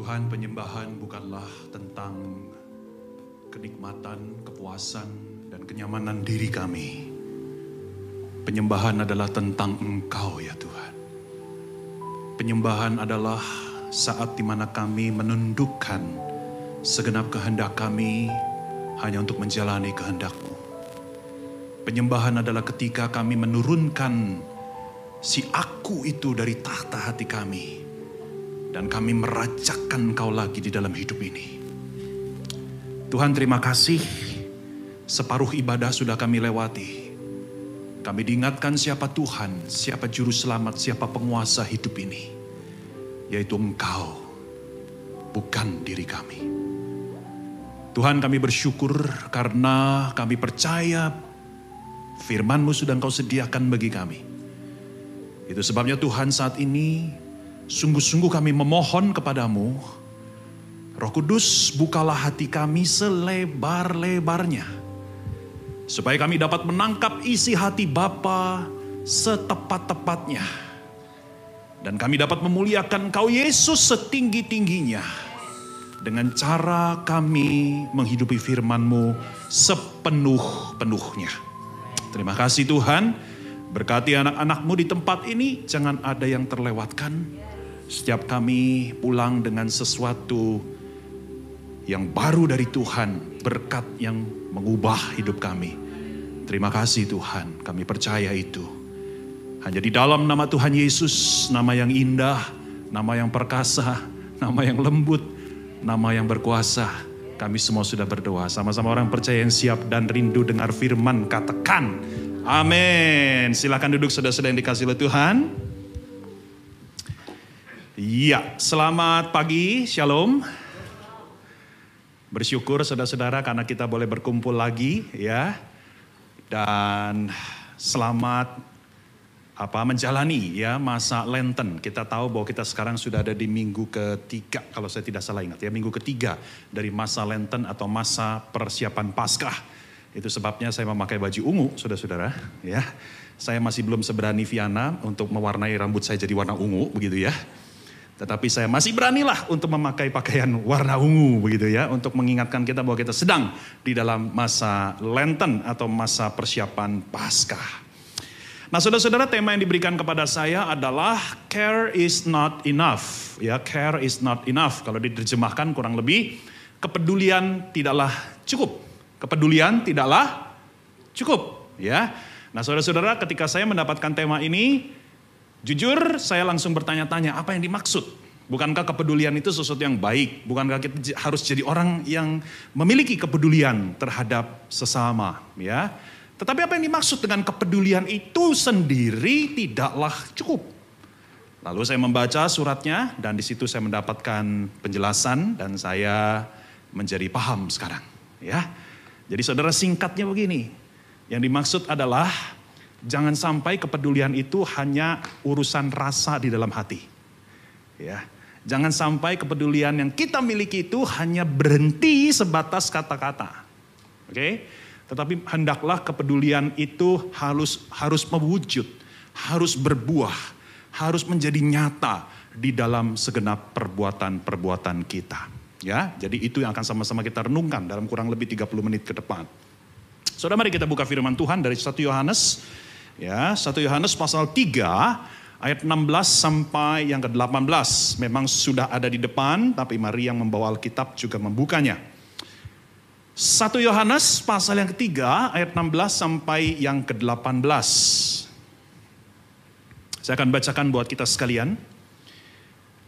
Tuhan penyembahan bukanlah tentang kenikmatan, kepuasan, dan kenyamanan diri kami. Penyembahan adalah tentang Engkau ya Tuhan. Penyembahan adalah saat di mana kami menundukkan segenap kehendak kami hanya untuk menjalani kehendak-Mu. Penyembahan adalah ketika kami menurunkan si aku itu dari tahta hati kami dan kami merajakan Engkau lagi di dalam hidup ini. Tuhan terima kasih, separuh ibadah sudah kami lewati. Kami diingatkan siapa Tuhan, siapa juru selamat, siapa penguasa hidup ini. Yaitu Engkau, bukan diri kami. Tuhan kami bersyukur karena kami percaya firman-Mu sudah Engkau sediakan bagi kami. Itu sebabnya Tuhan saat ini Sungguh-sungguh kami memohon kepadamu, Roh Kudus bukalah hati kami selebar-lebarnya. Supaya kami dapat menangkap isi hati Bapa setepat-tepatnya. Dan kami dapat memuliakan Kau Yesus setinggi-tingginya. Dengan cara kami menghidupi firman-Mu sepenuh-penuhnya. Terima kasih Tuhan. Berkati anak-anakmu di tempat ini, jangan ada yang terlewatkan setiap kami pulang dengan sesuatu yang baru dari Tuhan, berkat yang mengubah hidup kami. Terima kasih Tuhan, kami percaya itu. Hanya di dalam nama Tuhan Yesus, nama yang indah, nama yang perkasa, nama yang lembut, nama yang berkuasa. Kami semua sudah berdoa. Sama-sama orang percaya yang siap dan rindu dengar firman, katakan. Amin. Silakan duduk saudara-saudara yang dikasih oleh Tuhan. Iya, selamat pagi, shalom. Bersyukur saudara-saudara karena kita boleh berkumpul lagi ya. Dan selamat apa menjalani ya masa Lenten. Kita tahu bahwa kita sekarang sudah ada di minggu ketiga kalau saya tidak salah ingat ya, minggu ketiga dari masa Lenten atau masa persiapan Paskah. Itu sebabnya saya memakai baju ungu, saudara-saudara ya. Saya masih belum seberani Viana untuk mewarnai rambut saya jadi warna ungu begitu ya. Tetapi saya masih beranilah untuk memakai pakaian warna ungu begitu ya. Untuk mengingatkan kita bahwa kita sedang di dalam masa Lenten atau masa persiapan Paskah. Nah saudara-saudara tema yang diberikan kepada saya adalah care is not enough. Ya care is not enough. Kalau diterjemahkan kurang lebih kepedulian tidaklah cukup. Kepedulian tidaklah cukup. Ya. Nah saudara-saudara ketika saya mendapatkan tema ini Jujur saya langsung bertanya-tanya apa yang dimaksud. Bukankah kepedulian itu sesuatu yang baik? Bukankah kita harus jadi orang yang memiliki kepedulian terhadap sesama, ya? Tetapi apa yang dimaksud dengan kepedulian itu sendiri tidaklah cukup. Lalu saya membaca suratnya dan di situ saya mendapatkan penjelasan dan saya menjadi paham sekarang, ya. Jadi saudara singkatnya begini. Yang dimaksud adalah Jangan sampai kepedulian itu hanya urusan rasa di dalam hati. Ya. Jangan sampai kepedulian yang kita miliki itu hanya berhenti sebatas kata-kata. Oke? Okay? Tetapi hendaklah kepedulian itu harus harus mewujud, harus berbuah, harus menjadi nyata di dalam segenap perbuatan-perbuatan kita. Ya, jadi itu yang akan sama-sama kita renungkan dalam kurang lebih 30 menit ke depan. Saudara mari kita buka firman Tuhan dari 1 Yohanes Ya, 1 Yohanes pasal 3 ayat 16 sampai yang ke-18 memang sudah ada di depan tapi mari yang membawa Alkitab juga membukanya. 1 Yohanes pasal yang ketiga ayat 16 sampai yang ke-18. Saya akan bacakan buat kita sekalian.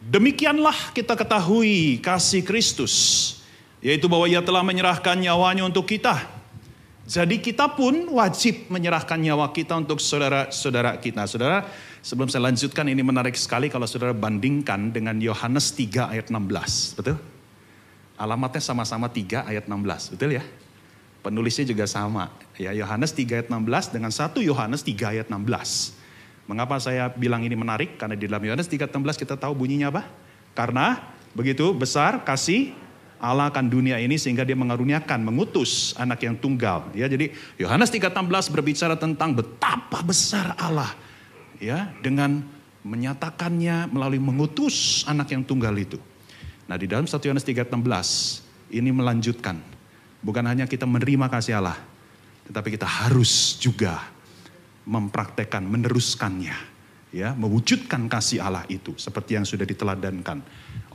Demikianlah kita ketahui kasih Kristus, yaitu bahwa ia telah menyerahkan nyawanya untuk kita jadi kita pun wajib menyerahkan nyawa kita untuk saudara-saudara kita. Saudara, sebelum saya lanjutkan ini menarik sekali kalau saudara bandingkan dengan Yohanes 3 ayat 16. Betul? Alamatnya sama-sama 3 ayat 16. Betul ya? Penulisnya juga sama. Ya, Yohanes 3 ayat 16 dengan 1 Yohanes 3 ayat 16. Mengapa saya bilang ini menarik? Karena di dalam Yohanes 3 ayat 16 kita tahu bunyinya apa? Karena begitu besar kasih Allah akan dunia ini sehingga dia mengaruniakan, mengutus anak yang tunggal. Ya, jadi Yohanes 3:16 berbicara tentang betapa besar Allah ya dengan menyatakannya melalui mengutus anak yang tunggal itu. Nah di dalam 1 Yohanes 3:16 ini melanjutkan. Bukan hanya kita menerima kasih Allah, tetapi kita harus juga mempraktekkan, meneruskannya, ya, mewujudkan kasih Allah itu seperti yang sudah diteladankan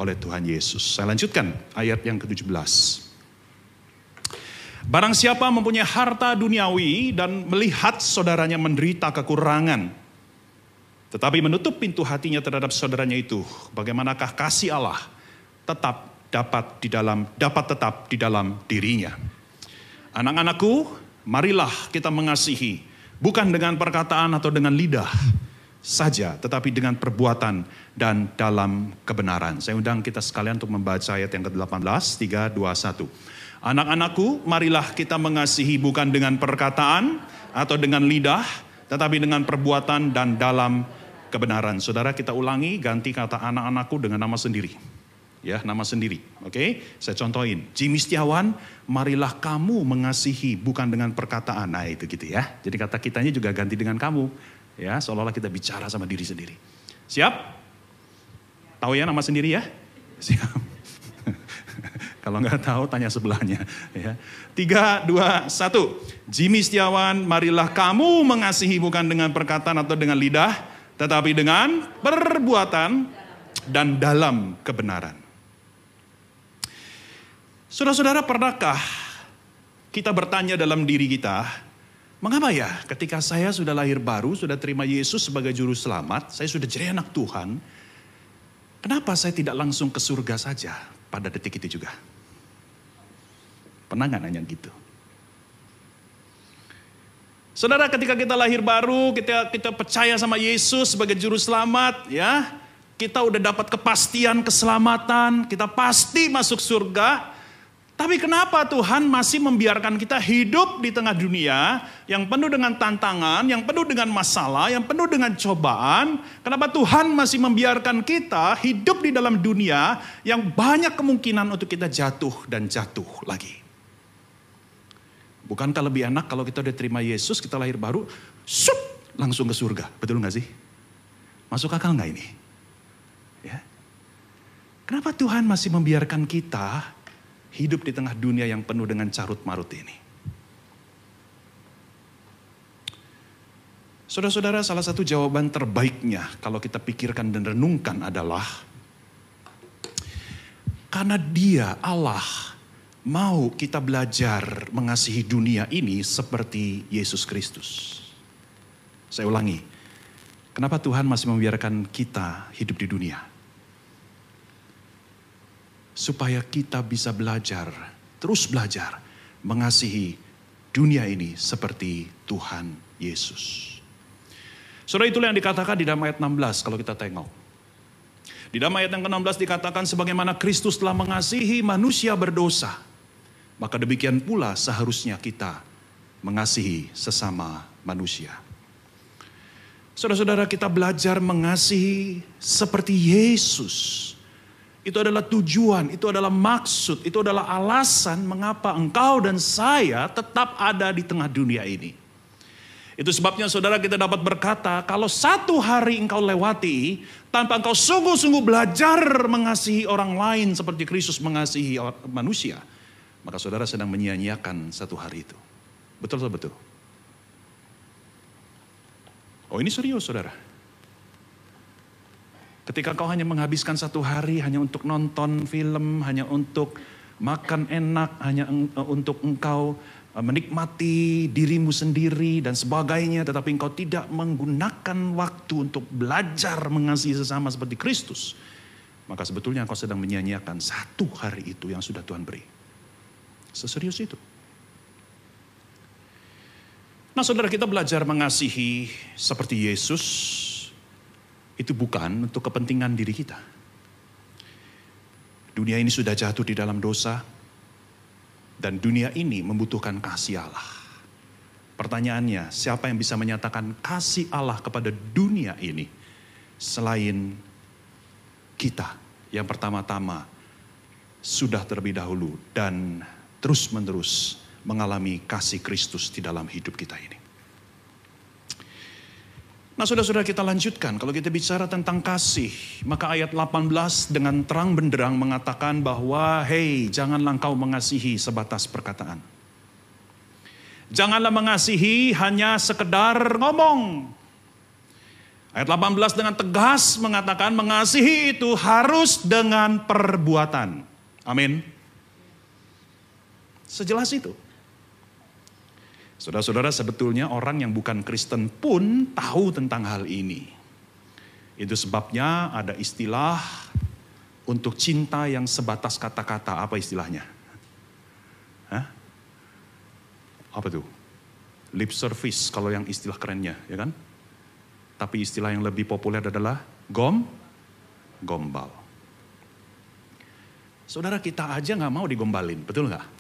oleh Tuhan Yesus. Saya lanjutkan ayat yang ke-17. Barang siapa mempunyai harta duniawi dan melihat saudaranya menderita kekurangan, tetapi menutup pintu hatinya terhadap saudaranya itu, bagaimanakah kasih Allah tetap dapat di dalam dapat tetap di dalam dirinya. Anak-anakku, marilah kita mengasihi bukan dengan perkataan atau dengan lidah saja, tetapi dengan perbuatan dan dalam kebenaran. Saya undang kita sekalian untuk membaca ayat yang ke-18, 3, 2, 1. Anak-anakku, marilah kita mengasihi bukan dengan perkataan atau dengan lidah, tetapi dengan perbuatan dan dalam kebenaran. Saudara kita ulangi, ganti kata anak-anakku dengan nama sendiri ya nama sendiri. Oke, saya contohin. Jimmy Setiawan, marilah kamu mengasihi bukan dengan perkataan. Nah itu gitu ya. Jadi kata kitanya juga ganti dengan kamu. Ya, seolah-olah kita bicara sama diri sendiri. Siap? Tahu ya nama sendiri ya? Siap. Kalau nggak tahu tanya sebelahnya. Ya. Tiga, dua, satu. Jimmy Setiawan, marilah kamu mengasihi bukan dengan perkataan atau dengan lidah, tetapi dengan perbuatan dan dalam kebenaran. Saudara-saudara, pernahkah kita bertanya dalam diri kita, mengapa ya ketika saya sudah lahir baru, sudah terima Yesus sebagai juru selamat, saya sudah jadi anak Tuhan, kenapa saya tidak langsung ke surga saja pada detik itu juga? Pernah nggak nanya gitu? Saudara, ketika kita lahir baru, kita kita percaya sama Yesus sebagai juru selamat, ya, kita udah dapat kepastian keselamatan, kita pasti masuk surga. Tapi kenapa Tuhan masih membiarkan kita hidup di tengah dunia yang penuh dengan tantangan, yang penuh dengan masalah, yang penuh dengan cobaan? Kenapa Tuhan masih membiarkan kita hidup di dalam dunia yang banyak kemungkinan untuk kita jatuh dan jatuh lagi? Bukankah lebih enak kalau kita udah terima Yesus, kita lahir baru, sup, langsung ke surga. Betul nggak sih? Masuk akal nggak ini? Ya. Kenapa Tuhan masih membiarkan kita hidup di tengah dunia yang penuh dengan carut marut ini. Saudara-saudara, salah satu jawaban terbaiknya kalau kita pikirkan dan renungkan adalah karena Dia Allah mau kita belajar mengasihi dunia ini seperti Yesus Kristus. Saya ulangi, kenapa Tuhan masih membiarkan kita hidup di dunia? Supaya kita bisa belajar, terus belajar mengasihi dunia ini seperti Tuhan Yesus. Saudara itulah yang dikatakan di dalam ayat 16 kalau kita tengok. Di dalam ayat yang ke-16 dikatakan sebagaimana Kristus telah mengasihi manusia berdosa, maka demikian pula seharusnya kita mengasihi sesama manusia. Saudara-saudara kita belajar mengasihi seperti Yesus itu adalah tujuan, itu adalah maksud, itu adalah alasan mengapa engkau dan saya tetap ada di tengah dunia ini. Itu sebabnya saudara kita dapat berkata, kalau satu hari engkau lewati, tanpa engkau sungguh-sungguh belajar mengasihi orang lain seperti Kristus mengasihi manusia, maka saudara sedang menyia-nyiakan satu hari itu. Betul atau betul? Oh ini serius saudara. Ketika kau hanya menghabiskan satu hari hanya untuk nonton film, hanya untuk makan enak, hanya untuk engkau eh, menikmati dirimu sendiri dan sebagainya, tetapi engkau tidak menggunakan waktu untuk belajar mengasihi sesama seperti Kristus, maka sebetulnya engkau sedang menyia-nyiakan satu hari itu yang sudah Tuhan beri. Seserius itu. Nah saudara kita belajar mengasihi seperti Yesus, itu bukan untuk kepentingan diri kita. Dunia ini sudah jatuh di dalam dosa, dan dunia ini membutuhkan kasih Allah. Pertanyaannya, siapa yang bisa menyatakan kasih Allah kepada dunia ini selain kita yang pertama-tama sudah terlebih dahulu dan terus-menerus mengalami kasih Kristus di dalam hidup kita ini. Nah saudara-saudara kita lanjutkan, kalau kita bicara tentang kasih, maka ayat 18 dengan terang benderang mengatakan bahwa, hei janganlah engkau mengasihi sebatas perkataan. Janganlah mengasihi hanya sekedar ngomong. Ayat 18 dengan tegas mengatakan mengasihi itu harus dengan perbuatan. Amin. Sejelas itu. Saudara-saudara, sebetulnya orang yang bukan Kristen pun tahu tentang hal ini. Itu sebabnya ada istilah untuk cinta yang sebatas kata-kata. Apa istilahnya? Hah? Apa tuh? Lip service kalau yang istilah kerennya, ya kan? Tapi istilah yang lebih populer adalah gom, gombal. Saudara kita aja nggak mau digombalin, betul nggak?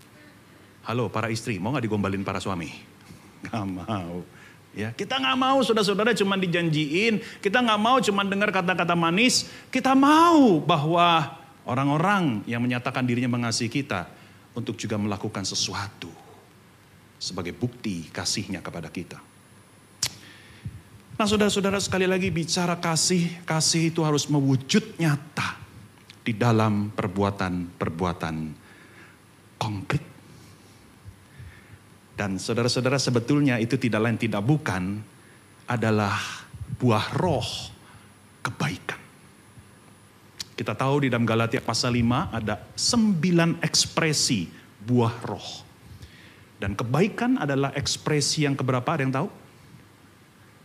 Halo para istri, mau nggak digombalin para suami? Gak mau. Ya, kita nggak mau saudara-saudara cuma dijanjiin, kita nggak mau cuma dengar kata-kata manis, kita mau bahwa orang-orang yang menyatakan dirinya mengasihi kita untuk juga melakukan sesuatu sebagai bukti kasihnya kepada kita. Nah saudara-saudara sekali lagi bicara kasih, kasih itu harus mewujud nyata di dalam perbuatan-perbuatan konkret. Dan saudara-saudara sebetulnya itu tidak lain tidak bukan adalah buah roh kebaikan. Kita tahu di dalam Galatia pasal 5 ada sembilan ekspresi buah roh. Dan kebaikan adalah ekspresi yang keberapa ada yang tahu?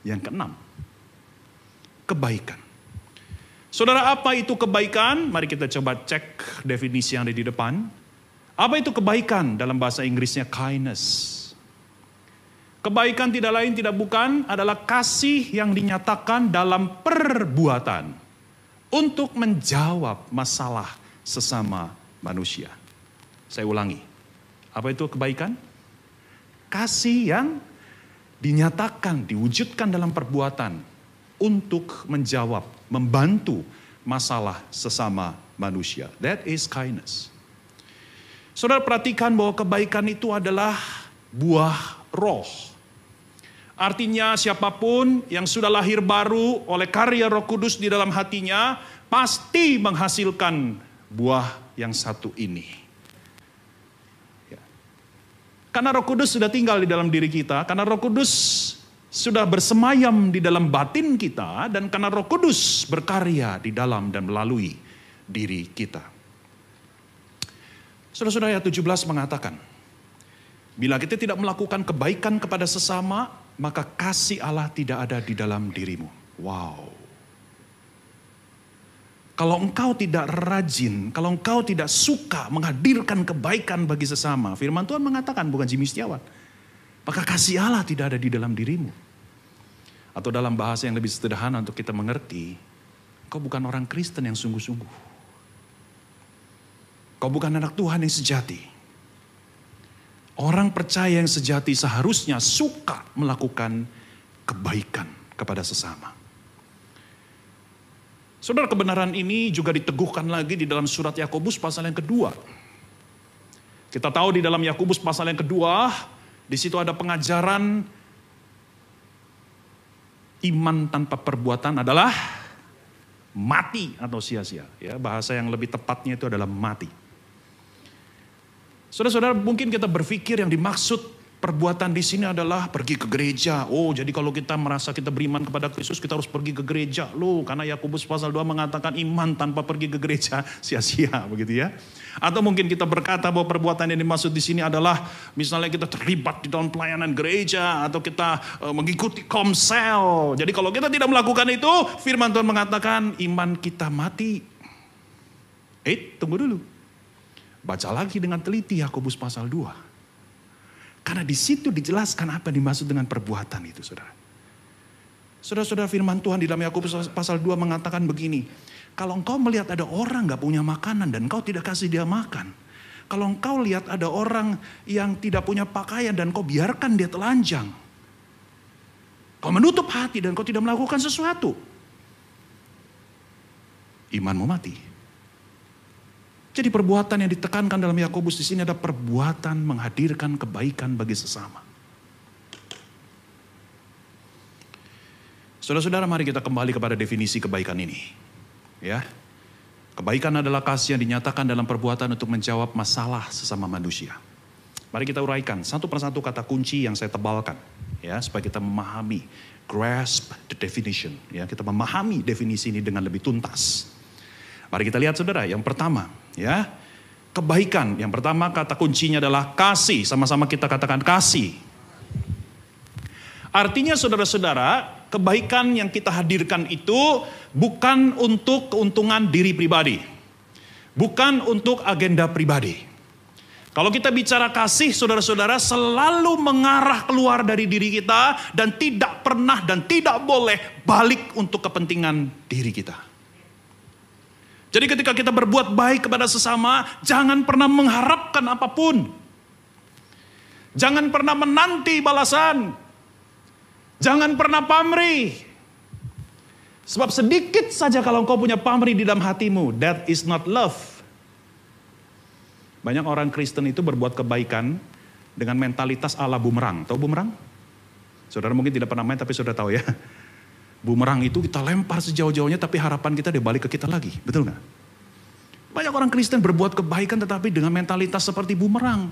Yang keenam. Kebaikan. Saudara apa itu kebaikan? Mari kita coba cek definisi yang ada di depan. Apa itu kebaikan dalam bahasa Inggrisnya kindness. Kebaikan tidak lain tidak bukan adalah kasih yang dinyatakan dalam perbuatan untuk menjawab masalah sesama manusia. Saya ulangi. Apa itu kebaikan? Kasih yang dinyatakan, diwujudkan dalam perbuatan untuk menjawab, membantu masalah sesama manusia. That is kindness. Saudara perhatikan bahwa kebaikan itu adalah buah roh Artinya siapa pun yang sudah lahir baru oleh karya roh kudus di dalam hatinya, pasti menghasilkan buah yang satu ini. Ya. Karena roh kudus sudah tinggal di dalam diri kita, karena roh kudus sudah bersemayam di dalam batin kita, dan karena roh kudus berkarya di dalam dan melalui diri kita. Saudara-saudara ayat 17 mengatakan, Bila kita tidak melakukan kebaikan kepada sesama, maka kasih Allah tidak ada di dalam dirimu. Wow. Kalau engkau tidak rajin, kalau engkau tidak suka menghadirkan kebaikan bagi sesama, firman Tuhan mengatakan bukan Jimmy Setiawan, maka kasih Allah tidak ada di dalam dirimu. Atau dalam bahasa yang lebih sederhana untuk kita mengerti, kau bukan orang Kristen yang sungguh-sungguh. Kau bukan anak Tuhan yang sejati. Orang percaya yang sejati seharusnya suka melakukan kebaikan kepada sesama. Saudara kebenaran ini juga diteguhkan lagi di dalam surat Yakobus pasal yang kedua. Kita tahu di dalam Yakobus pasal yang kedua, di situ ada pengajaran iman tanpa perbuatan adalah mati atau sia-sia. Ya, bahasa yang lebih tepatnya itu adalah mati. Saudara-saudara, mungkin kita berpikir yang dimaksud perbuatan di sini adalah pergi ke gereja. Oh, jadi kalau kita merasa kita beriman kepada Kristus, kita harus pergi ke gereja. Loh, karena Yakobus pasal 2 mengatakan iman tanpa pergi ke gereja sia-sia, begitu ya. Atau mungkin kita berkata bahwa perbuatan yang dimaksud di sini adalah misalnya kita terlibat di dalam pelayanan gereja atau kita uh, mengikuti komsel. Jadi kalau kita tidak melakukan itu, firman Tuhan mengatakan iman kita mati. Eh, tunggu dulu. Baca lagi dengan teliti Yakobus pasal 2. Karena di situ dijelaskan apa yang dimaksud dengan perbuatan itu, Saudara. Saudara-saudara firman Tuhan di dalam Yakobus pasal 2 mengatakan begini, kalau engkau melihat ada orang gak punya makanan dan engkau tidak kasih dia makan, kalau engkau lihat ada orang yang tidak punya pakaian dan kau biarkan dia telanjang, kau menutup hati dan kau tidak melakukan sesuatu, imanmu mati. Jadi perbuatan yang ditekankan dalam Yakobus di sini ada perbuatan menghadirkan kebaikan bagi sesama. Saudara-saudara, mari kita kembali kepada definisi kebaikan ini. Ya. Kebaikan adalah kasih yang dinyatakan dalam perbuatan untuk menjawab masalah sesama manusia. Mari kita uraikan satu persatu kata kunci yang saya tebalkan ya supaya kita memahami grasp the definition ya kita memahami definisi ini dengan lebih tuntas. Mari kita lihat Saudara, yang pertama ya kebaikan. Yang pertama kata kuncinya adalah kasih. Sama-sama kita katakan kasih. Artinya saudara-saudara, kebaikan yang kita hadirkan itu bukan untuk keuntungan diri pribadi. Bukan untuk agenda pribadi. Kalau kita bicara kasih, saudara-saudara selalu mengarah keluar dari diri kita dan tidak pernah dan tidak boleh balik untuk kepentingan diri kita. Jadi ketika kita berbuat baik kepada sesama, jangan pernah mengharapkan apa pun. Jangan pernah menanti balasan. Jangan pernah pamrih. Sebab sedikit saja kalau engkau punya pamrih di dalam hatimu, that is not love. Banyak orang Kristen itu berbuat kebaikan dengan mentalitas ala bumerang. Tahu bumerang? Saudara mungkin tidak pernah main tapi sudah tahu ya. Bumerang itu kita lempar sejauh-jauhnya tapi harapan kita dia balik ke kita lagi. Betul nggak? Banyak orang Kristen berbuat kebaikan tetapi dengan mentalitas seperti bumerang.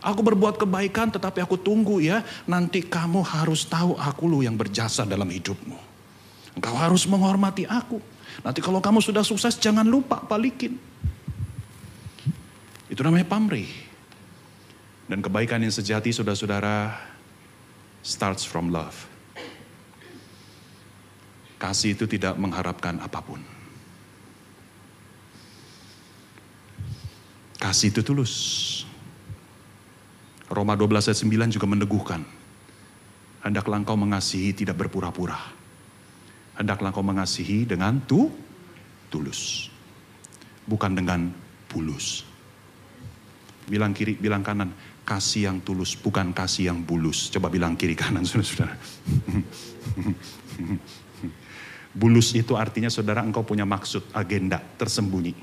Aku berbuat kebaikan tetapi aku tunggu ya. Nanti kamu harus tahu aku lu yang berjasa dalam hidupmu. Engkau harus menghormati aku. Nanti kalau kamu sudah sukses jangan lupa balikin. Itu namanya pamrih. Dan kebaikan yang sejati saudara-saudara starts from love. Kasih itu tidak mengharapkan apa pun. Kasih itu tulus. Roma 12 ayat 9 juga meneguhkan. Hendaklah engkau mengasihi tidak berpura-pura. Hendaklah engkau mengasihi dengan tu, tulus. Bukan dengan bulus. Bilang kiri, bilang kanan. Kasih yang tulus, bukan kasih yang bulus. Coba bilang kiri kanan, saudara-saudara. Bulus itu artinya saudara engkau punya maksud, agenda tersembunyi.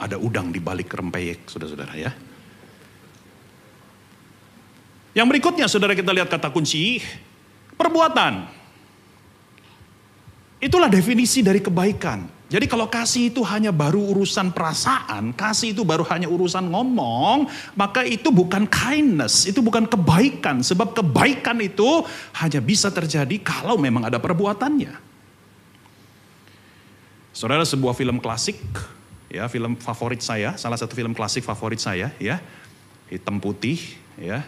Ada udang di balik rempeyek, saudara-saudara ya. Yang berikutnya saudara kita lihat kata kunci, perbuatan. Itulah definisi dari kebaikan. Jadi kalau kasih itu hanya baru urusan perasaan, kasih itu baru hanya urusan ngomong, maka itu bukan kindness, itu bukan kebaikan. Sebab kebaikan itu hanya bisa terjadi kalau memang ada perbuatannya. Saudara sebuah film klasik, ya film favorit saya, salah satu film klasik favorit saya, ya hitam putih, ya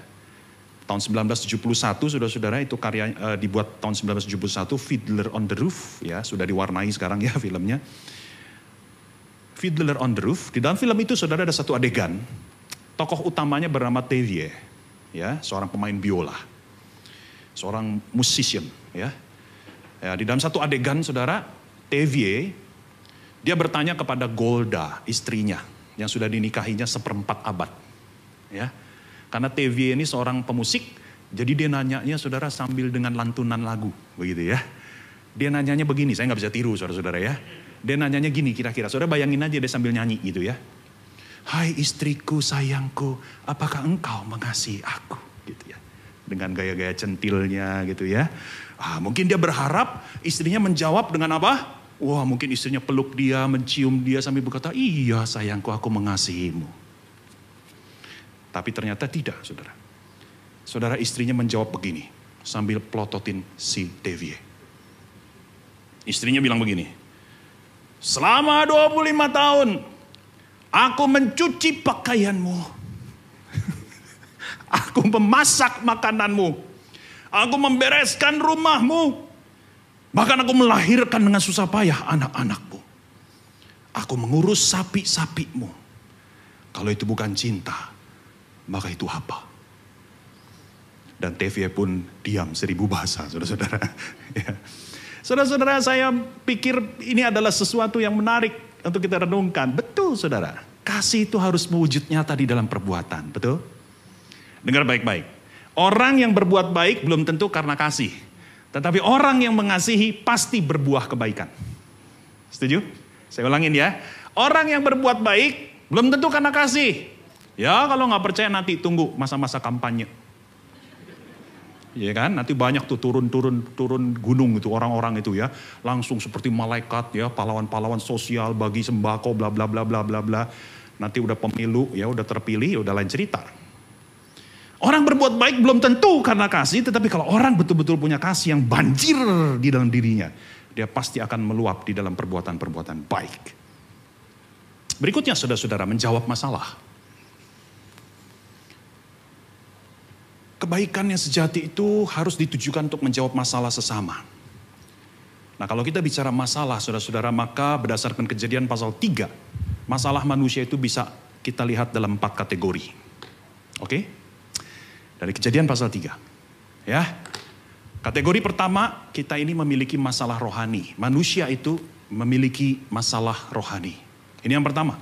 tahun 1971 saudara-saudara itu karya uh, dibuat tahun 1971 Fiddler on the Roof ya sudah diwarnai sekarang ya filmnya. Fiddler on the Roof di dalam film itu saudara ada satu adegan. Tokoh utamanya bernama Tevye ya seorang pemain biola seorang musician ya. Ya di dalam satu adegan saudara Tevye dia bertanya kepada Golda istrinya yang sudah dinikahinya seperempat abad ya karena TV ini seorang pemusik, jadi dia nanyanya saudara sambil dengan lantunan lagu, begitu ya. Dia nanyanya begini, saya nggak bisa tiru saudara-saudara ya. Dia nanyanya gini kira-kira, saudara bayangin aja dia sambil nyanyi gitu ya. Hai istriku sayangku, apakah engkau mengasihi aku? Gitu ya. Dengan gaya-gaya centilnya gitu ya. Ah, mungkin dia berharap istrinya menjawab dengan apa? Wah mungkin istrinya peluk dia, mencium dia sambil berkata, iya sayangku aku mengasihimu. Tapi ternyata tidak, saudara. Saudara istrinya menjawab begini, sambil plototin si Devi. Istrinya bilang begini, selama 25 tahun, aku mencuci pakaianmu. aku memasak makananmu. Aku membereskan rumahmu. Bahkan aku melahirkan dengan susah payah anak-anakmu. Aku mengurus sapi-sapimu. Kalau itu bukan cinta, maka itu apa? Dan TV pun diam seribu bahasa, saudara-saudara. Ya. Saudara-saudara, saya pikir ini adalah sesuatu yang menarik untuk kita renungkan. Betul, saudara. Kasih itu harus mewujud nyata di dalam perbuatan, betul? Dengar baik-baik. Orang yang berbuat baik belum tentu karena kasih. Tetapi orang yang mengasihi pasti berbuah kebaikan. Setuju? Saya ulangin ya. Orang yang berbuat baik belum tentu karena kasih. Ya kalau nggak percaya nanti tunggu masa-masa kampanye. ya kan? Nanti banyak tuh turun-turun turun gunung itu orang-orang itu ya, langsung seperti malaikat ya, pahlawan-pahlawan sosial bagi sembako bla bla bla bla bla bla. Nanti udah pemilu ya, udah terpilih, ya udah lain cerita. Orang berbuat baik belum tentu karena kasih, tetapi kalau orang betul-betul punya kasih yang banjir di dalam dirinya, dia pasti akan meluap di dalam perbuatan-perbuatan baik. Berikutnya saudara-saudara menjawab masalah. Kebaikan yang sejati itu harus ditujukan untuk menjawab masalah sesama. Nah kalau kita bicara masalah saudara-saudara maka berdasarkan kejadian pasal 3. Masalah manusia itu bisa kita lihat dalam empat kategori. Oke? Dari kejadian pasal 3. Ya. Kategori pertama kita ini memiliki masalah rohani. Manusia itu memiliki masalah rohani. Ini yang pertama.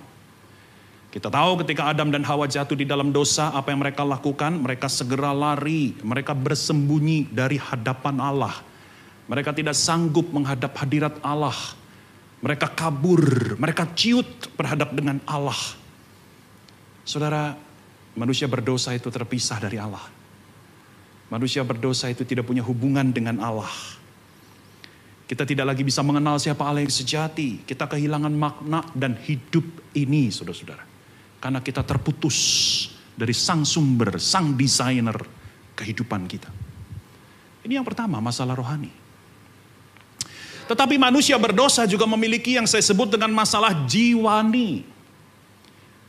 Kita tahu ketika Adam dan Hawa jatuh di dalam dosa, apa yang mereka lakukan? Mereka segera lari, mereka bersembunyi dari hadapan Allah. Mereka tidak sanggup menghadap hadirat Allah. Mereka kabur, mereka ciut berhadap dengan Allah. Saudara, manusia berdosa itu terpisah dari Allah. Manusia berdosa itu tidak punya hubungan dengan Allah. Kita tidak lagi bisa mengenal siapa Allah yang sejati. Kita kehilangan makna dan hidup ini, saudara-saudara. Karena kita terputus dari sang sumber, sang desainer kehidupan kita. Ini yang pertama, masalah rohani. Tetapi manusia berdosa juga memiliki yang saya sebut dengan masalah jiwani.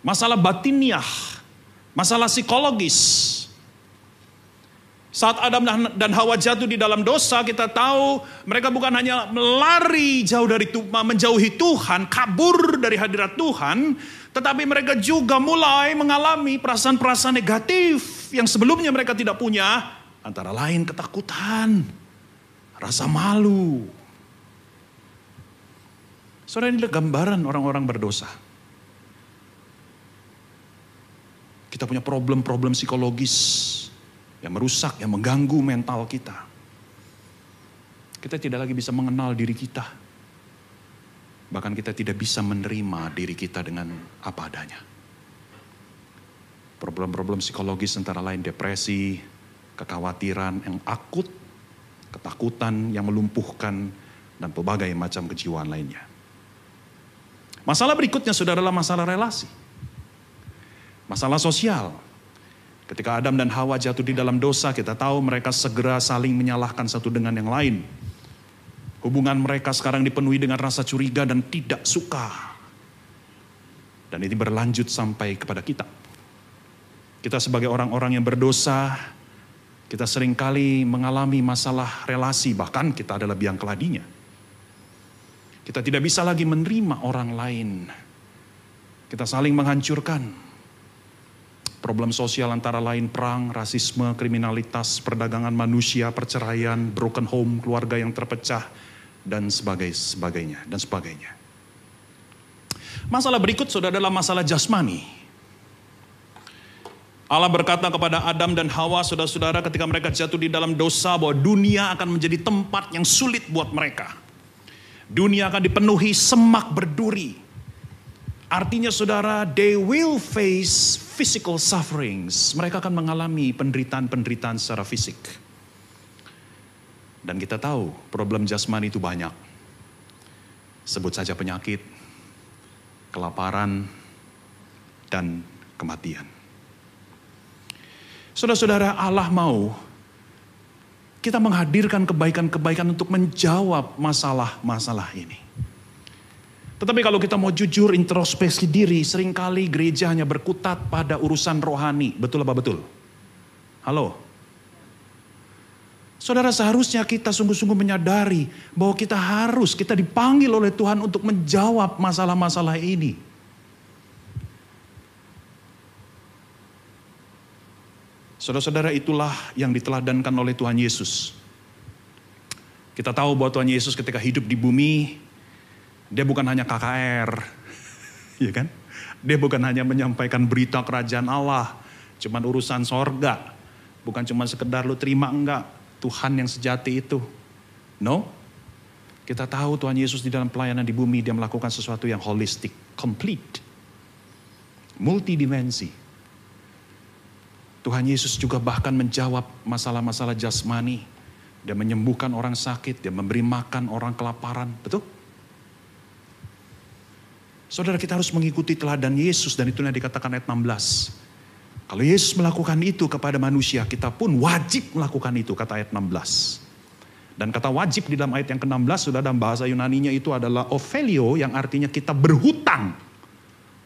Masalah batiniah, masalah psikologis. Saat Adam dan Hawa jatuh di dalam dosa, kita tahu mereka bukan hanya melari jauh dari menjauhi Tuhan, kabur dari hadirat Tuhan, tetapi mereka juga mulai mengalami perasaan-perasaan negatif yang sebelumnya mereka tidak punya, antara lain ketakutan, rasa malu. Saudara ini adalah gambaran orang-orang berdosa. Kita punya problem-problem psikologis yang merusak, yang mengganggu mental kita. Kita tidak lagi bisa mengenal diri kita. Bahkan kita tidak bisa menerima diri kita dengan apa adanya. Problem-problem psikologis antara lain depresi, kekhawatiran yang akut, ketakutan yang melumpuhkan, dan berbagai macam kejiwaan lainnya. Masalah berikutnya saudara adalah masalah relasi. Masalah sosial, Ketika Adam dan Hawa jatuh di dalam dosa, kita tahu mereka segera saling menyalahkan satu dengan yang lain. Hubungan mereka sekarang dipenuhi dengan rasa curiga dan tidak suka. Dan ini berlanjut sampai kepada kita. Kita sebagai orang-orang yang berdosa, kita sering kali mengalami masalah relasi, bahkan kita adalah biang keladinya. Kita tidak bisa lagi menerima orang lain. Kita saling menghancurkan, Problem sosial antara lain perang, rasisme, kriminalitas, perdagangan manusia, perceraian, broken home, keluarga yang terpecah, dan sebagainya, dan sebagainya. Masalah berikut sudah adalah masalah jasmani. Allah berkata kepada Adam dan Hawa, saudara-saudara, ketika mereka jatuh di dalam dosa, bahwa dunia akan menjadi tempat yang sulit buat mereka. Dunia akan dipenuhi semak berduri. Artinya saudara, they will face physical sufferings. Mereka akan mengalami penderitaan-penderitaan secara fisik. Dan kita tahu problem jasmani itu banyak. Sebut saja penyakit, kelaparan, dan kematian. Saudara-saudara, Allah mau kita menghadirkan kebaikan-kebaikan untuk menjawab masalah-masalah ini. Tetapi kalau kita mau jujur introspeksi diri, sering kali gereja hanya berkutat pada urusan rohani. Betul apa betul? Halo? Saudara seharusnya kita sungguh-sungguh menyadari bahwa kita harus, kita dipanggil oleh Tuhan untuk menjawab masalah-masalah ini. Saudara-saudara itulah yang diteladankan oleh Tuhan Yesus. Kita tahu bahwa Tuhan Yesus ketika hidup di bumi, dia bukan hanya KKR, ya kan? Dia bukan hanya menyampaikan berita kerajaan Allah, cuman urusan sorga. Bukan cuma sekedar lu terima enggak Tuhan yang sejati itu. No, kita tahu Tuhan Yesus di dalam pelayanan di bumi dia melakukan sesuatu yang holistik, complete, multidimensi. Tuhan Yesus juga bahkan menjawab masalah-masalah jasmani. Dia menyembuhkan orang sakit, dia memberi makan orang kelaparan. Betul? Saudara kita harus mengikuti teladan Yesus dan itu yang dikatakan ayat 16. Kalau Yesus melakukan itu kepada manusia, kita pun wajib melakukan itu, kata ayat 16. Dan kata wajib di dalam ayat yang ke-16 sudah dalam bahasa Yunaninya itu adalah Ophelio yang artinya kita berhutang.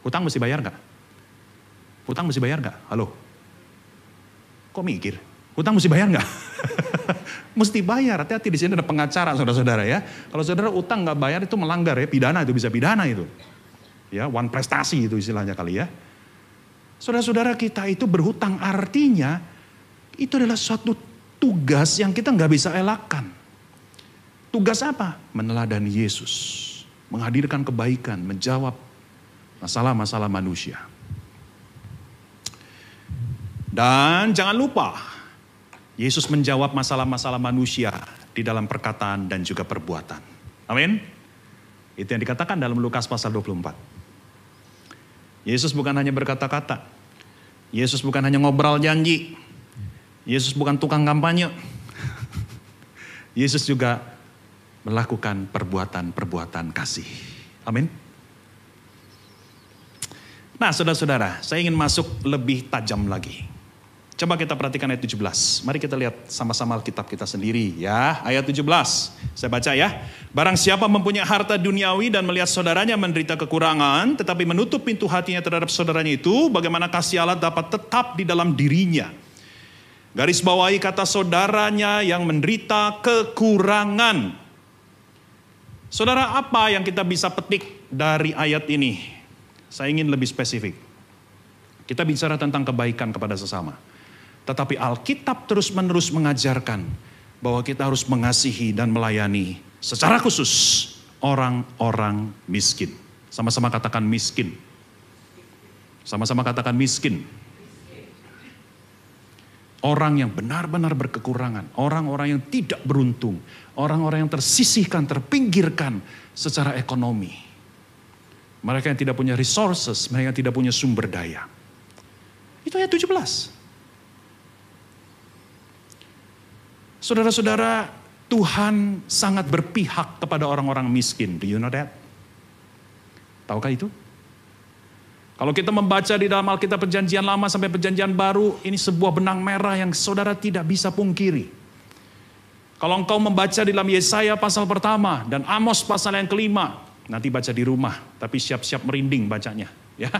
Hutang mesti bayar nggak? Hutang mesti bayar nggak? Halo? Kok mikir? Hutang mesti bayar nggak? mesti bayar. Hati-hati di sini ada pengacara saudara-saudara ya. Kalau saudara utang nggak bayar itu melanggar ya, pidana itu bisa pidana itu. Ya, one prestasi itu istilahnya kali ya. Saudara-saudara kita itu berhutang artinya itu adalah suatu tugas yang kita nggak bisa elakkan. Tugas apa? Meneladani Yesus. Menghadirkan kebaikan, menjawab masalah-masalah manusia. Dan jangan lupa, Yesus menjawab masalah-masalah manusia di dalam perkataan dan juga perbuatan. Amin. Itu yang dikatakan dalam Lukas pasal 24. Yesus bukan hanya berkata-kata. Yesus bukan hanya ngobrol janji. Yesus bukan tukang kampanye. Yesus juga melakukan perbuatan-perbuatan kasih. Amin. Nah, saudara-saudara, saya ingin masuk lebih tajam lagi. Coba kita perhatikan ayat 17. Mari kita lihat sama-sama kitab kita sendiri ya. Ayat 17. Saya baca ya. Barang siapa mempunyai harta duniawi dan melihat saudaranya menderita kekurangan, tetapi menutup pintu hatinya terhadap saudaranya itu, bagaimana kasih Allah dapat tetap di dalam dirinya. Garis bawahi kata saudaranya yang menderita kekurangan. Saudara, apa yang kita bisa petik dari ayat ini? Saya ingin lebih spesifik. Kita bicara tentang kebaikan kepada sesama. Tetapi Alkitab terus-menerus mengajarkan bahwa kita harus mengasihi dan melayani secara khusus orang-orang miskin. Sama-sama katakan miskin. Sama-sama katakan miskin. Orang yang benar-benar berkekurangan, orang-orang yang tidak beruntung, orang-orang yang tersisihkan, terpinggirkan secara ekonomi. Mereka yang tidak punya resources, mereka yang tidak punya sumber daya. Itu ayat 17. Saudara-saudara, Tuhan sangat berpihak kepada orang-orang miskin. Do you know that? Tahukah itu? Kalau kita membaca di dalam Alkitab perjanjian lama sampai perjanjian baru, ini sebuah benang merah yang saudara tidak bisa pungkiri. Kalau engkau membaca di dalam Yesaya pasal pertama dan Amos pasal yang kelima, nanti baca di rumah, tapi siap-siap merinding bacanya. Ya,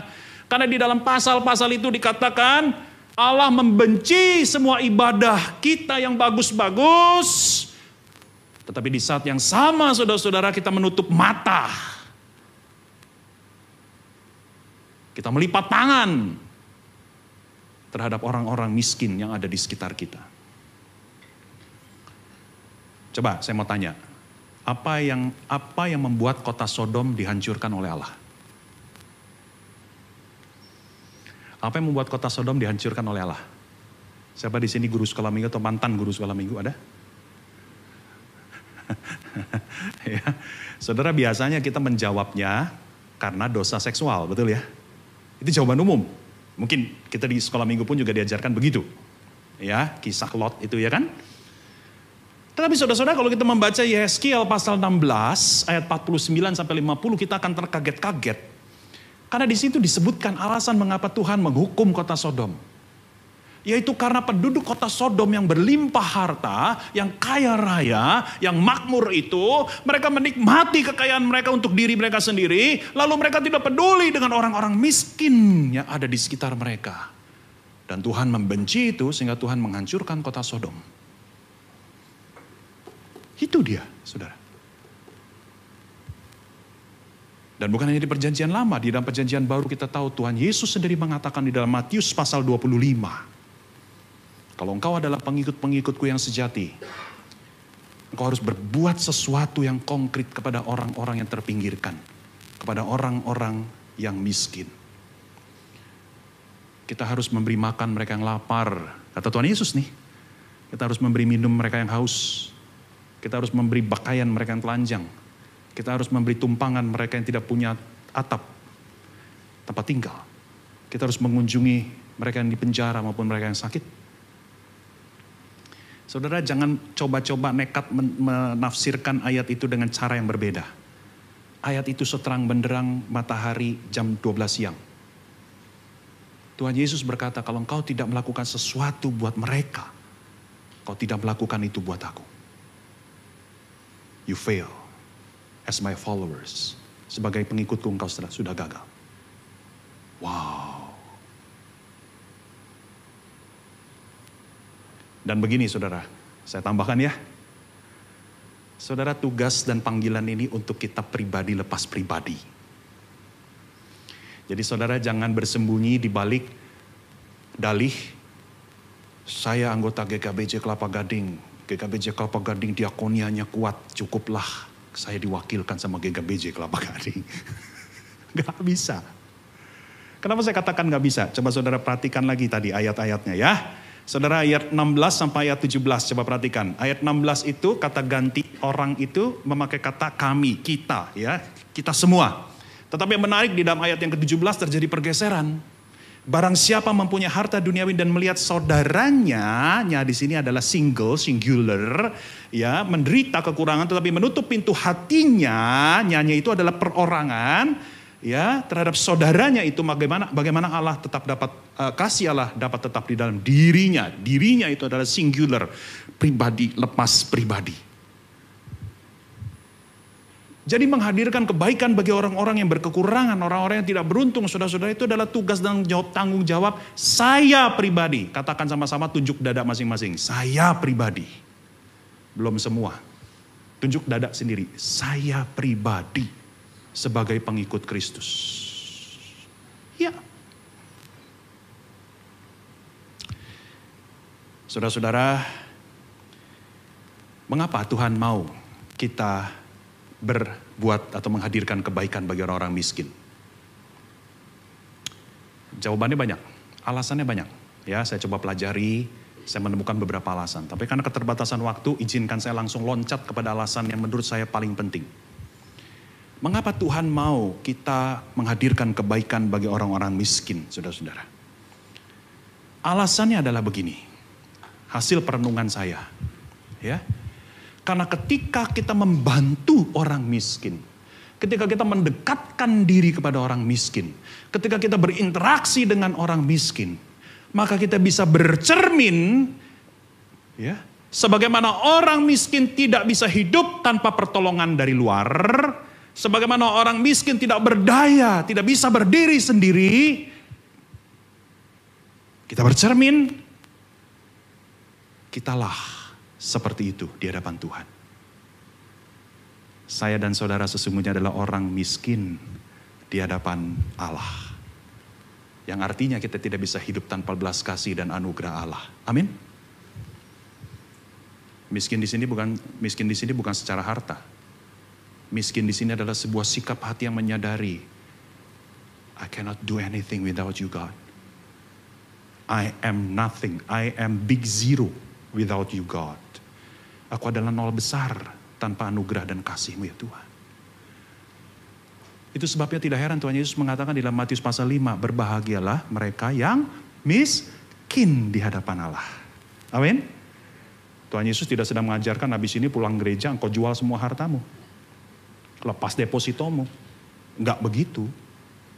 karena di dalam pasal-pasal itu dikatakan Allah membenci semua ibadah kita yang bagus-bagus. Tetapi di saat yang sama saudara-saudara kita menutup mata. Kita melipat tangan terhadap orang-orang miskin yang ada di sekitar kita. Coba saya mau tanya, apa yang apa yang membuat kota Sodom dihancurkan oleh Allah? Apa yang membuat kota Sodom dihancurkan oleh Allah? Siapa di sini guru sekolah minggu atau mantan guru sekolah minggu ada? ya. Saudara biasanya kita menjawabnya karena dosa seksual, betul ya? Itu jawaban umum. Mungkin kita di sekolah minggu pun juga diajarkan begitu. Ya, kisah Lot itu ya kan? Tetapi saudara-saudara kalau kita membaca Yeskiel pasal 16 ayat 49 sampai 50 kita akan terkaget-kaget. Karena di situ disebutkan alasan mengapa Tuhan menghukum kota Sodom. Yaitu karena penduduk kota Sodom yang berlimpah harta, yang kaya raya, yang makmur itu, mereka menikmati kekayaan mereka untuk diri mereka sendiri, lalu mereka tidak peduli dengan orang-orang miskin yang ada di sekitar mereka. Dan Tuhan membenci itu sehingga Tuhan menghancurkan kota Sodom. Itu dia, saudara. Dan bukan hanya di perjanjian lama, di dalam perjanjian baru kita tahu Tuhan Yesus sendiri mengatakan di dalam Matius pasal 25. Kalau engkau adalah pengikut-pengikutku yang sejati, engkau harus berbuat sesuatu yang konkret kepada orang-orang yang terpinggirkan. Kepada orang-orang yang miskin. Kita harus memberi makan mereka yang lapar. Kata Tuhan Yesus nih, kita harus memberi minum mereka yang haus. Kita harus memberi pakaian mereka yang telanjang. Kita harus memberi tumpangan mereka yang tidak punya atap, tempat tinggal. Kita harus mengunjungi mereka yang di penjara maupun mereka yang sakit. Saudara jangan coba-coba nekat menafsirkan ayat itu dengan cara yang berbeda. Ayat itu seterang benderang matahari jam 12 siang. Tuhan Yesus berkata, kalau engkau tidak melakukan sesuatu buat mereka, kau tidak melakukan itu buat aku. You fail as my followers. Sebagai pengikutku engkau sudah, sudah gagal. Wow. Dan begini saudara, saya tambahkan ya. Saudara tugas dan panggilan ini untuk kita pribadi lepas pribadi. Jadi saudara jangan bersembunyi di balik dalih saya anggota GKBJ Kelapa Gading. GKBJ Kelapa Gading diakonianya kuat, cukuplah saya diwakilkan sama GKBJ Kelapa Gading. gak bisa. Kenapa saya katakan gak bisa? Coba saudara perhatikan lagi tadi ayat-ayatnya ya. Saudara ayat 16 sampai ayat 17 coba perhatikan. Ayat 16 itu kata ganti orang itu memakai kata kami, kita ya, kita semua. Tetapi yang menarik di dalam ayat yang ke-17 terjadi pergeseran. Barang siapa mempunyai harta duniawi dan melihat saudaranya, nya di sini adalah single, singular, ya, menderita kekurangan tetapi menutup pintu hatinya, nyanya itu adalah perorangan, ya terhadap saudaranya itu bagaimana bagaimana Allah tetap dapat uh, kasih Allah dapat tetap di dalam dirinya. Dirinya itu adalah singular pribadi lepas pribadi jadi menghadirkan kebaikan bagi orang-orang yang berkekurangan, orang-orang yang tidak beruntung, saudara-saudara itu adalah tugas dan jawab tanggung jawab saya pribadi. Katakan sama-sama tunjuk dada masing-masing. Saya pribadi. Belum semua. Tunjuk dada sendiri. Saya pribadi sebagai pengikut Kristus. Ya. Saudara-saudara, mengapa Tuhan mau kita berbuat atau menghadirkan kebaikan bagi orang-orang miskin? Jawabannya banyak, alasannya banyak. Ya, saya coba pelajari, saya menemukan beberapa alasan. Tapi karena keterbatasan waktu, izinkan saya langsung loncat kepada alasan yang menurut saya paling penting. Mengapa Tuhan mau kita menghadirkan kebaikan bagi orang-orang miskin, saudara-saudara? Alasannya adalah begini, hasil perenungan saya, ya. Karena ketika kita membantu orang miskin, ketika kita mendekatkan diri kepada orang miskin, ketika kita berinteraksi dengan orang miskin, maka kita bisa bercermin, ya, sebagaimana orang miskin tidak bisa hidup tanpa pertolongan dari luar, Sebagaimana orang miskin tidak berdaya, tidak bisa berdiri sendiri. Kita bercermin, kitalah seperti itu di hadapan Tuhan. Saya dan saudara sesungguhnya adalah orang miskin di hadapan Allah. Yang artinya kita tidak bisa hidup tanpa belas kasih dan anugerah Allah. Amin. Miskin di sini bukan miskin di sini bukan secara harta, Miskin di sini adalah sebuah sikap hati yang menyadari, I cannot do anything without you God. I am nothing, I am big zero without you God. Aku adalah nol besar tanpa anugerah dan kasihmu ya Tuhan. Itu sebabnya tidak heran Tuhan Yesus mengatakan di dalam Matius pasal 5, berbahagialah mereka yang miskin di hadapan Allah. Amin. Tuhan Yesus tidak sedang mengajarkan habis ini pulang gereja engkau jual semua hartamu lepas depositomu. Enggak begitu.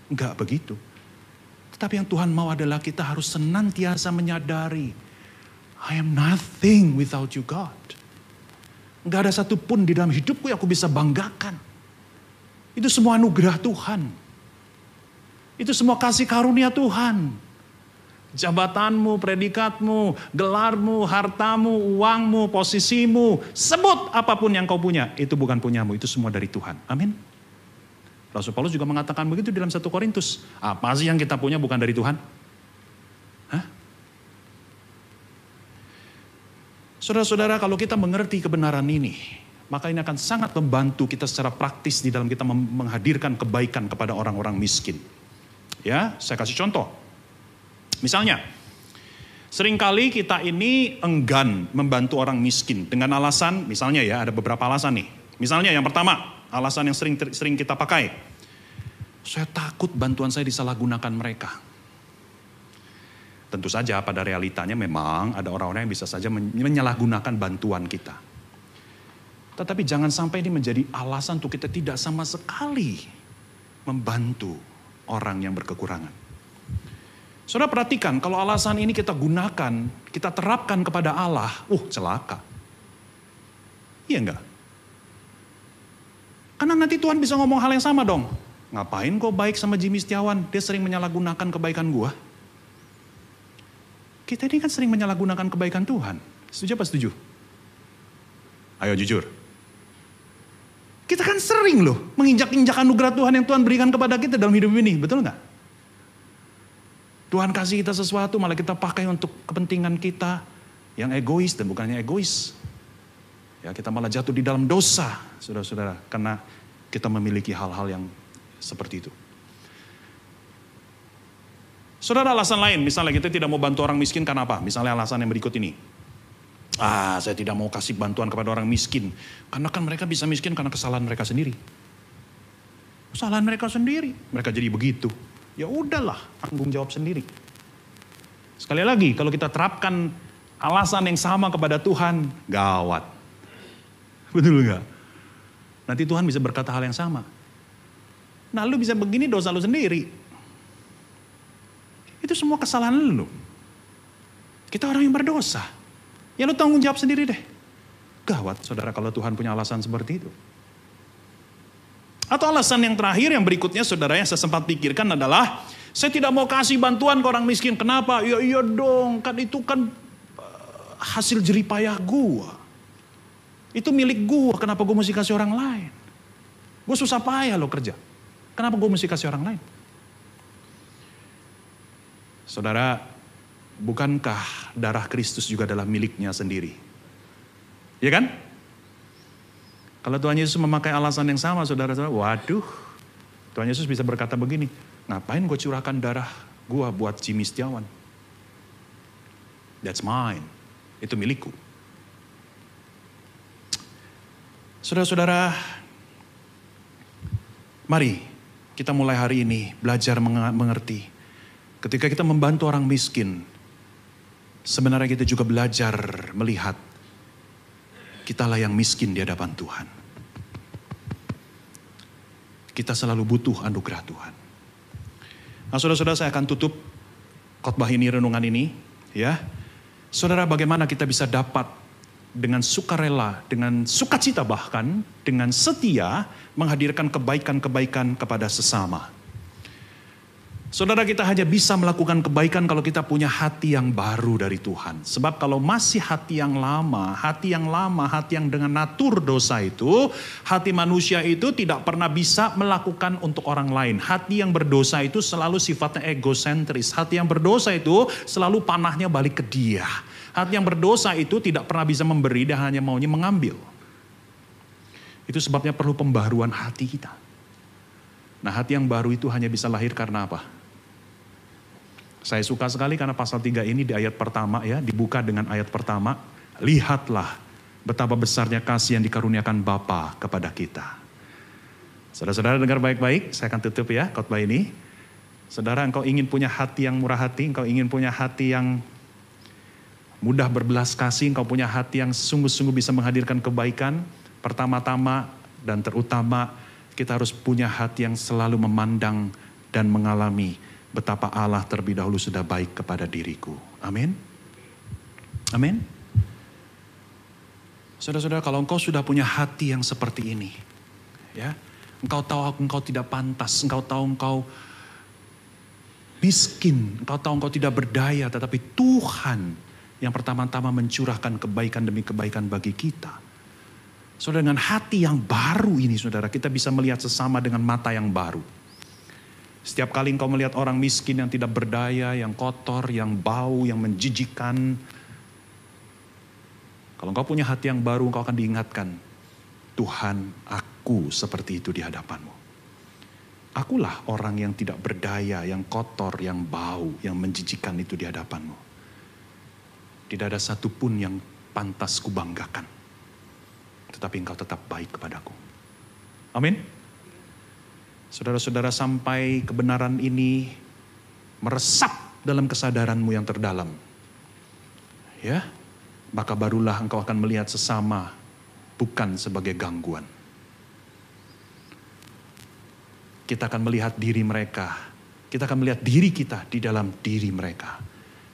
Enggak begitu. Tetapi yang Tuhan mau adalah kita harus senantiasa menyadari. I am nothing without you God. Enggak ada satupun di dalam hidupku yang aku bisa banggakan. Itu semua anugerah Tuhan. Itu semua kasih karunia Tuhan jabatanmu, predikatmu, gelarmu, hartamu, uangmu, posisimu, sebut apa pun yang kau punya, itu bukan punyamu, itu semua dari Tuhan. Amin. Rasul Paulus juga mengatakan begitu dalam satu Korintus. Apa sih yang kita punya bukan dari Tuhan? Saudara-saudara, kalau kita mengerti kebenaran ini, maka ini akan sangat membantu kita secara praktis di dalam kita menghadirkan kebaikan kepada orang-orang miskin. Ya, saya kasih contoh. Misalnya, sering kali kita ini enggan membantu orang miskin dengan alasan, misalnya ya ada beberapa alasan nih. Misalnya yang pertama, alasan yang sering sering kita pakai. Saya takut bantuan saya disalahgunakan mereka. Tentu saja pada realitanya memang ada orang-orang yang bisa saja menyalahgunakan bantuan kita. Tetapi jangan sampai ini menjadi alasan untuk kita tidak sama sekali membantu orang yang berkekurangan. Saudara perhatikan, kalau alasan ini kita gunakan, kita terapkan kepada Allah, uh celaka. Iya enggak? Karena nanti Tuhan bisa ngomong hal yang sama dong. Ngapain kok baik sama Jimmy Setiawan? Dia sering menyalahgunakan kebaikan gua. Kita ini kan sering menyalahgunakan kebaikan Tuhan. Setuju apa setuju? Ayo jujur. Kita kan sering loh menginjak-injak anugerah Tuhan yang Tuhan berikan kepada kita dalam hidup ini. Betul nggak? Tuhan kasih kita sesuatu malah kita pakai untuk kepentingan kita yang egois dan bukannya egois. Ya kita malah jatuh di dalam dosa, saudara-saudara. Karena kita memiliki hal-hal yang seperti itu. Saudara alasan lain, misalnya kita tidak mau bantu orang miskin karena apa? Misalnya alasan yang berikut ini. Ah, saya tidak mau kasih bantuan kepada orang miskin. Karena kan mereka bisa miskin karena kesalahan mereka sendiri. Kesalahan mereka sendiri. Mereka jadi begitu. Ya udahlah, tanggung jawab sendiri. Sekali lagi, kalau kita terapkan alasan yang sama kepada Tuhan, gawat. Betul nggak? Nanti Tuhan bisa berkata hal yang sama. Nah lu bisa begini dosa lu sendiri. Itu semua kesalahan lu. Kita orang yang berdosa. Ya lu tanggung jawab sendiri deh. Gawat saudara kalau Tuhan punya alasan seperti itu. Atau alasan yang terakhir yang berikutnya saudara yang saya sempat pikirkan adalah saya tidak mau kasih bantuan ke orang miskin. Kenapa? Ya iya dong, kan itu kan eh, hasil jeripayah gua. Itu milik gua, kenapa gua mesti kasih orang lain? Gue susah payah lo kerja. Kenapa gue mesti kasih orang lain? Saudara, bukankah darah Kristus juga adalah miliknya sendiri? Ya kan? Kalau Tuhan Yesus memakai alasan yang sama, saudara-saudara, waduh, Tuhan Yesus bisa berkata begini, ngapain gue curahkan darah gue buat Jimmy Setiawan? That's mine. Itu milikku. Saudara-saudara, mari kita mulai hari ini belajar mengerti Ketika kita membantu orang miskin, sebenarnya kita juga belajar melihat kitalah yang miskin di hadapan Tuhan. Kita selalu butuh anugerah Tuhan. Nah saudara-saudara saya akan tutup khotbah ini, renungan ini. ya. Saudara bagaimana kita bisa dapat dengan sukarela, dengan sukacita bahkan, dengan setia menghadirkan kebaikan-kebaikan kepada sesama. Saudara kita hanya bisa melakukan kebaikan kalau kita punya hati yang baru dari Tuhan. Sebab kalau masih hati yang lama, hati yang lama, hati yang dengan natur dosa itu, hati manusia itu tidak pernah bisa melakukan untuk orang lain. Hati yang berdosa itu selalu sifatnya egosentris. Hati yang berdosa itu selalu panahnya balik ke dia. Hati yang berdosa itu tidak pernah bisa memberi, dia hanya maunya mengambil. Itu sebabnya perlu pembaruan hati kita. Nah hati yang baru itu hanya bisa lahir karena apa? Saya suka sekali karena pasal 3 ini di ayat pertama ya, dibuka dengan ayat pertama. Lihatlah betapa besarnya kasih yang dikaruniakan Bapa kepada kita. Saudara-saudara dengar baik-baik, saya akan tutup ya khotbah ini. Saudara, engkau ingin punya hati yang murah hati, engkau ingin punya hati yang mudah berbelas kasih, engkau punya hati yang sungguh-sungguh bisa menghadirkan kebaikan. Pertama-tama dan terutama kita harus punya hati yang selalu memandang dan mengalami betapa Allah terlebih dahulu sudah baik kepada diriku. Amin. Amin. Saudara-saudara, kalau engkau sudah punya hati yang seperti ini, ya, engkau tahu engkau tidak pantas, engkau tahu engkau miskin, engkau tahu engkau tidak berdaya, tetapi Tuhan yang pertama-tama mencurahkan kebaikan demi kebaikan bagi kita. Saudara, dengan hati yang baru ini, saudara, kita bisa melihat sesama dengan mata yang baru. Setiap kali engkau melihat orang miskin yang tidak berdaya, yang kotor, yang bau, yang menjijikan. Kalau engkau punya hati yang baru, engkau akan diingatkan. Tuhan, aku seperti itu di hadapanmu. Akulah orang yang tidak berdaya, yang kotor, yang bau, yang menjijikan itu di hadapanmu. Tidak ada satupun yang pantas kubanggakan. Tetapi engkau tetap baik kepadaku. Amin. Saudara-saudara sampai kebenaran ini meresap dalam kesadaranmu yang terdalam. Ya, maka barulah engkau akan melihat sesama bukan sebagai gangguan. Kita akan melihat diri mereka, kita akan melihat diri kita di dalam diri mereka.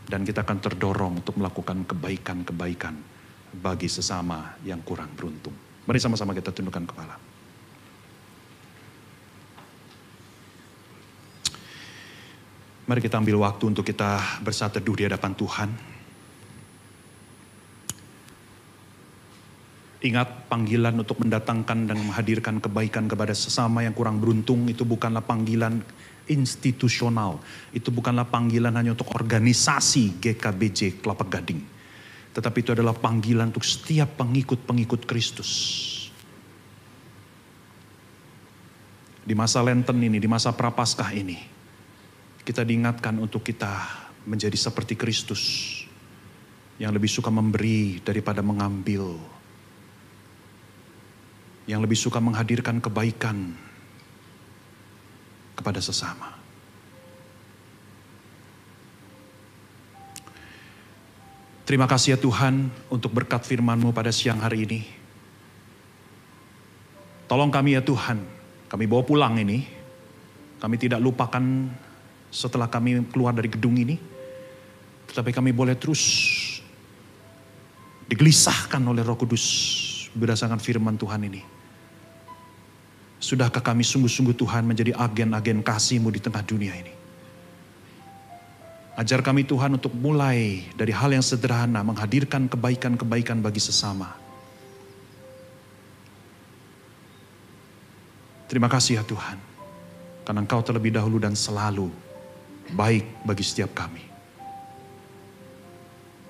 Dan kita akan terdorong untuk melakukan kebaikan-kebaikan bagi sesama yang kurang beruntung. Mari sama-sama kita tundukkan kepala. Mari kita ambil waktu untuk kita bersatu di hadapan Tuhan. Ingat panggilan untuk mendatangkan dan menghadirkan kebaikan kepada sesama yang kurang beruntung itu bukanlah panggilan institusional. Itu bukanlah panggilan hanya untuk organisasi GKBJ Kelapa Gading. Tetapi itu adalah panggilan untuk setiap pengikut-pengikut Kristus. Di masa Lenten ini, di masa Prapaskah ini, kita diingatkan untuk kita menjadi seperti Kristus yang lebih suka memberi daripada mengambil, yang lebih suka menghadirkan kebaikan kepada sesama. Terima kasih ya Tuhan untuk berkat firman-Mu pada siang hari ini. Tolong kami ya Tuhan, kami bawa pulang ini. Kami tidak lupakan setelah kami keluar dari gedung ini. Tetapi kami boleh terus digelisahkan oleh roh kudus berdasarkan firman Tuhan ini. Sudahkah kami sungguh-sungguh Tuhan menjadi agen-agen kasih-Mu di tengah dunia ini? Ajar kami Tuhan untuk mulai dari hal yang sederhana menghadirkan kebaikan-kebaikan bagi sesama. Terima kasih ya Tuhan. Karena Engkau terlebih dahulu dan selalu baik bagi setiap kami.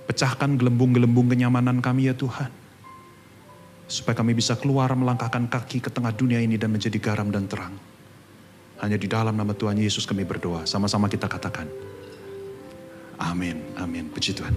Pecahkan gelembung-gelembung kenyamanan kami ya Tuhan. Supaya kami bisa keluar melangkahkan kaki ke tengah dunia ini dan menjadi garam dan terang. Hanya di dalam nama Tuhan Yesus kami berdoa. Sama-sama kita katakan. Amin, amin. Puji Tuhan.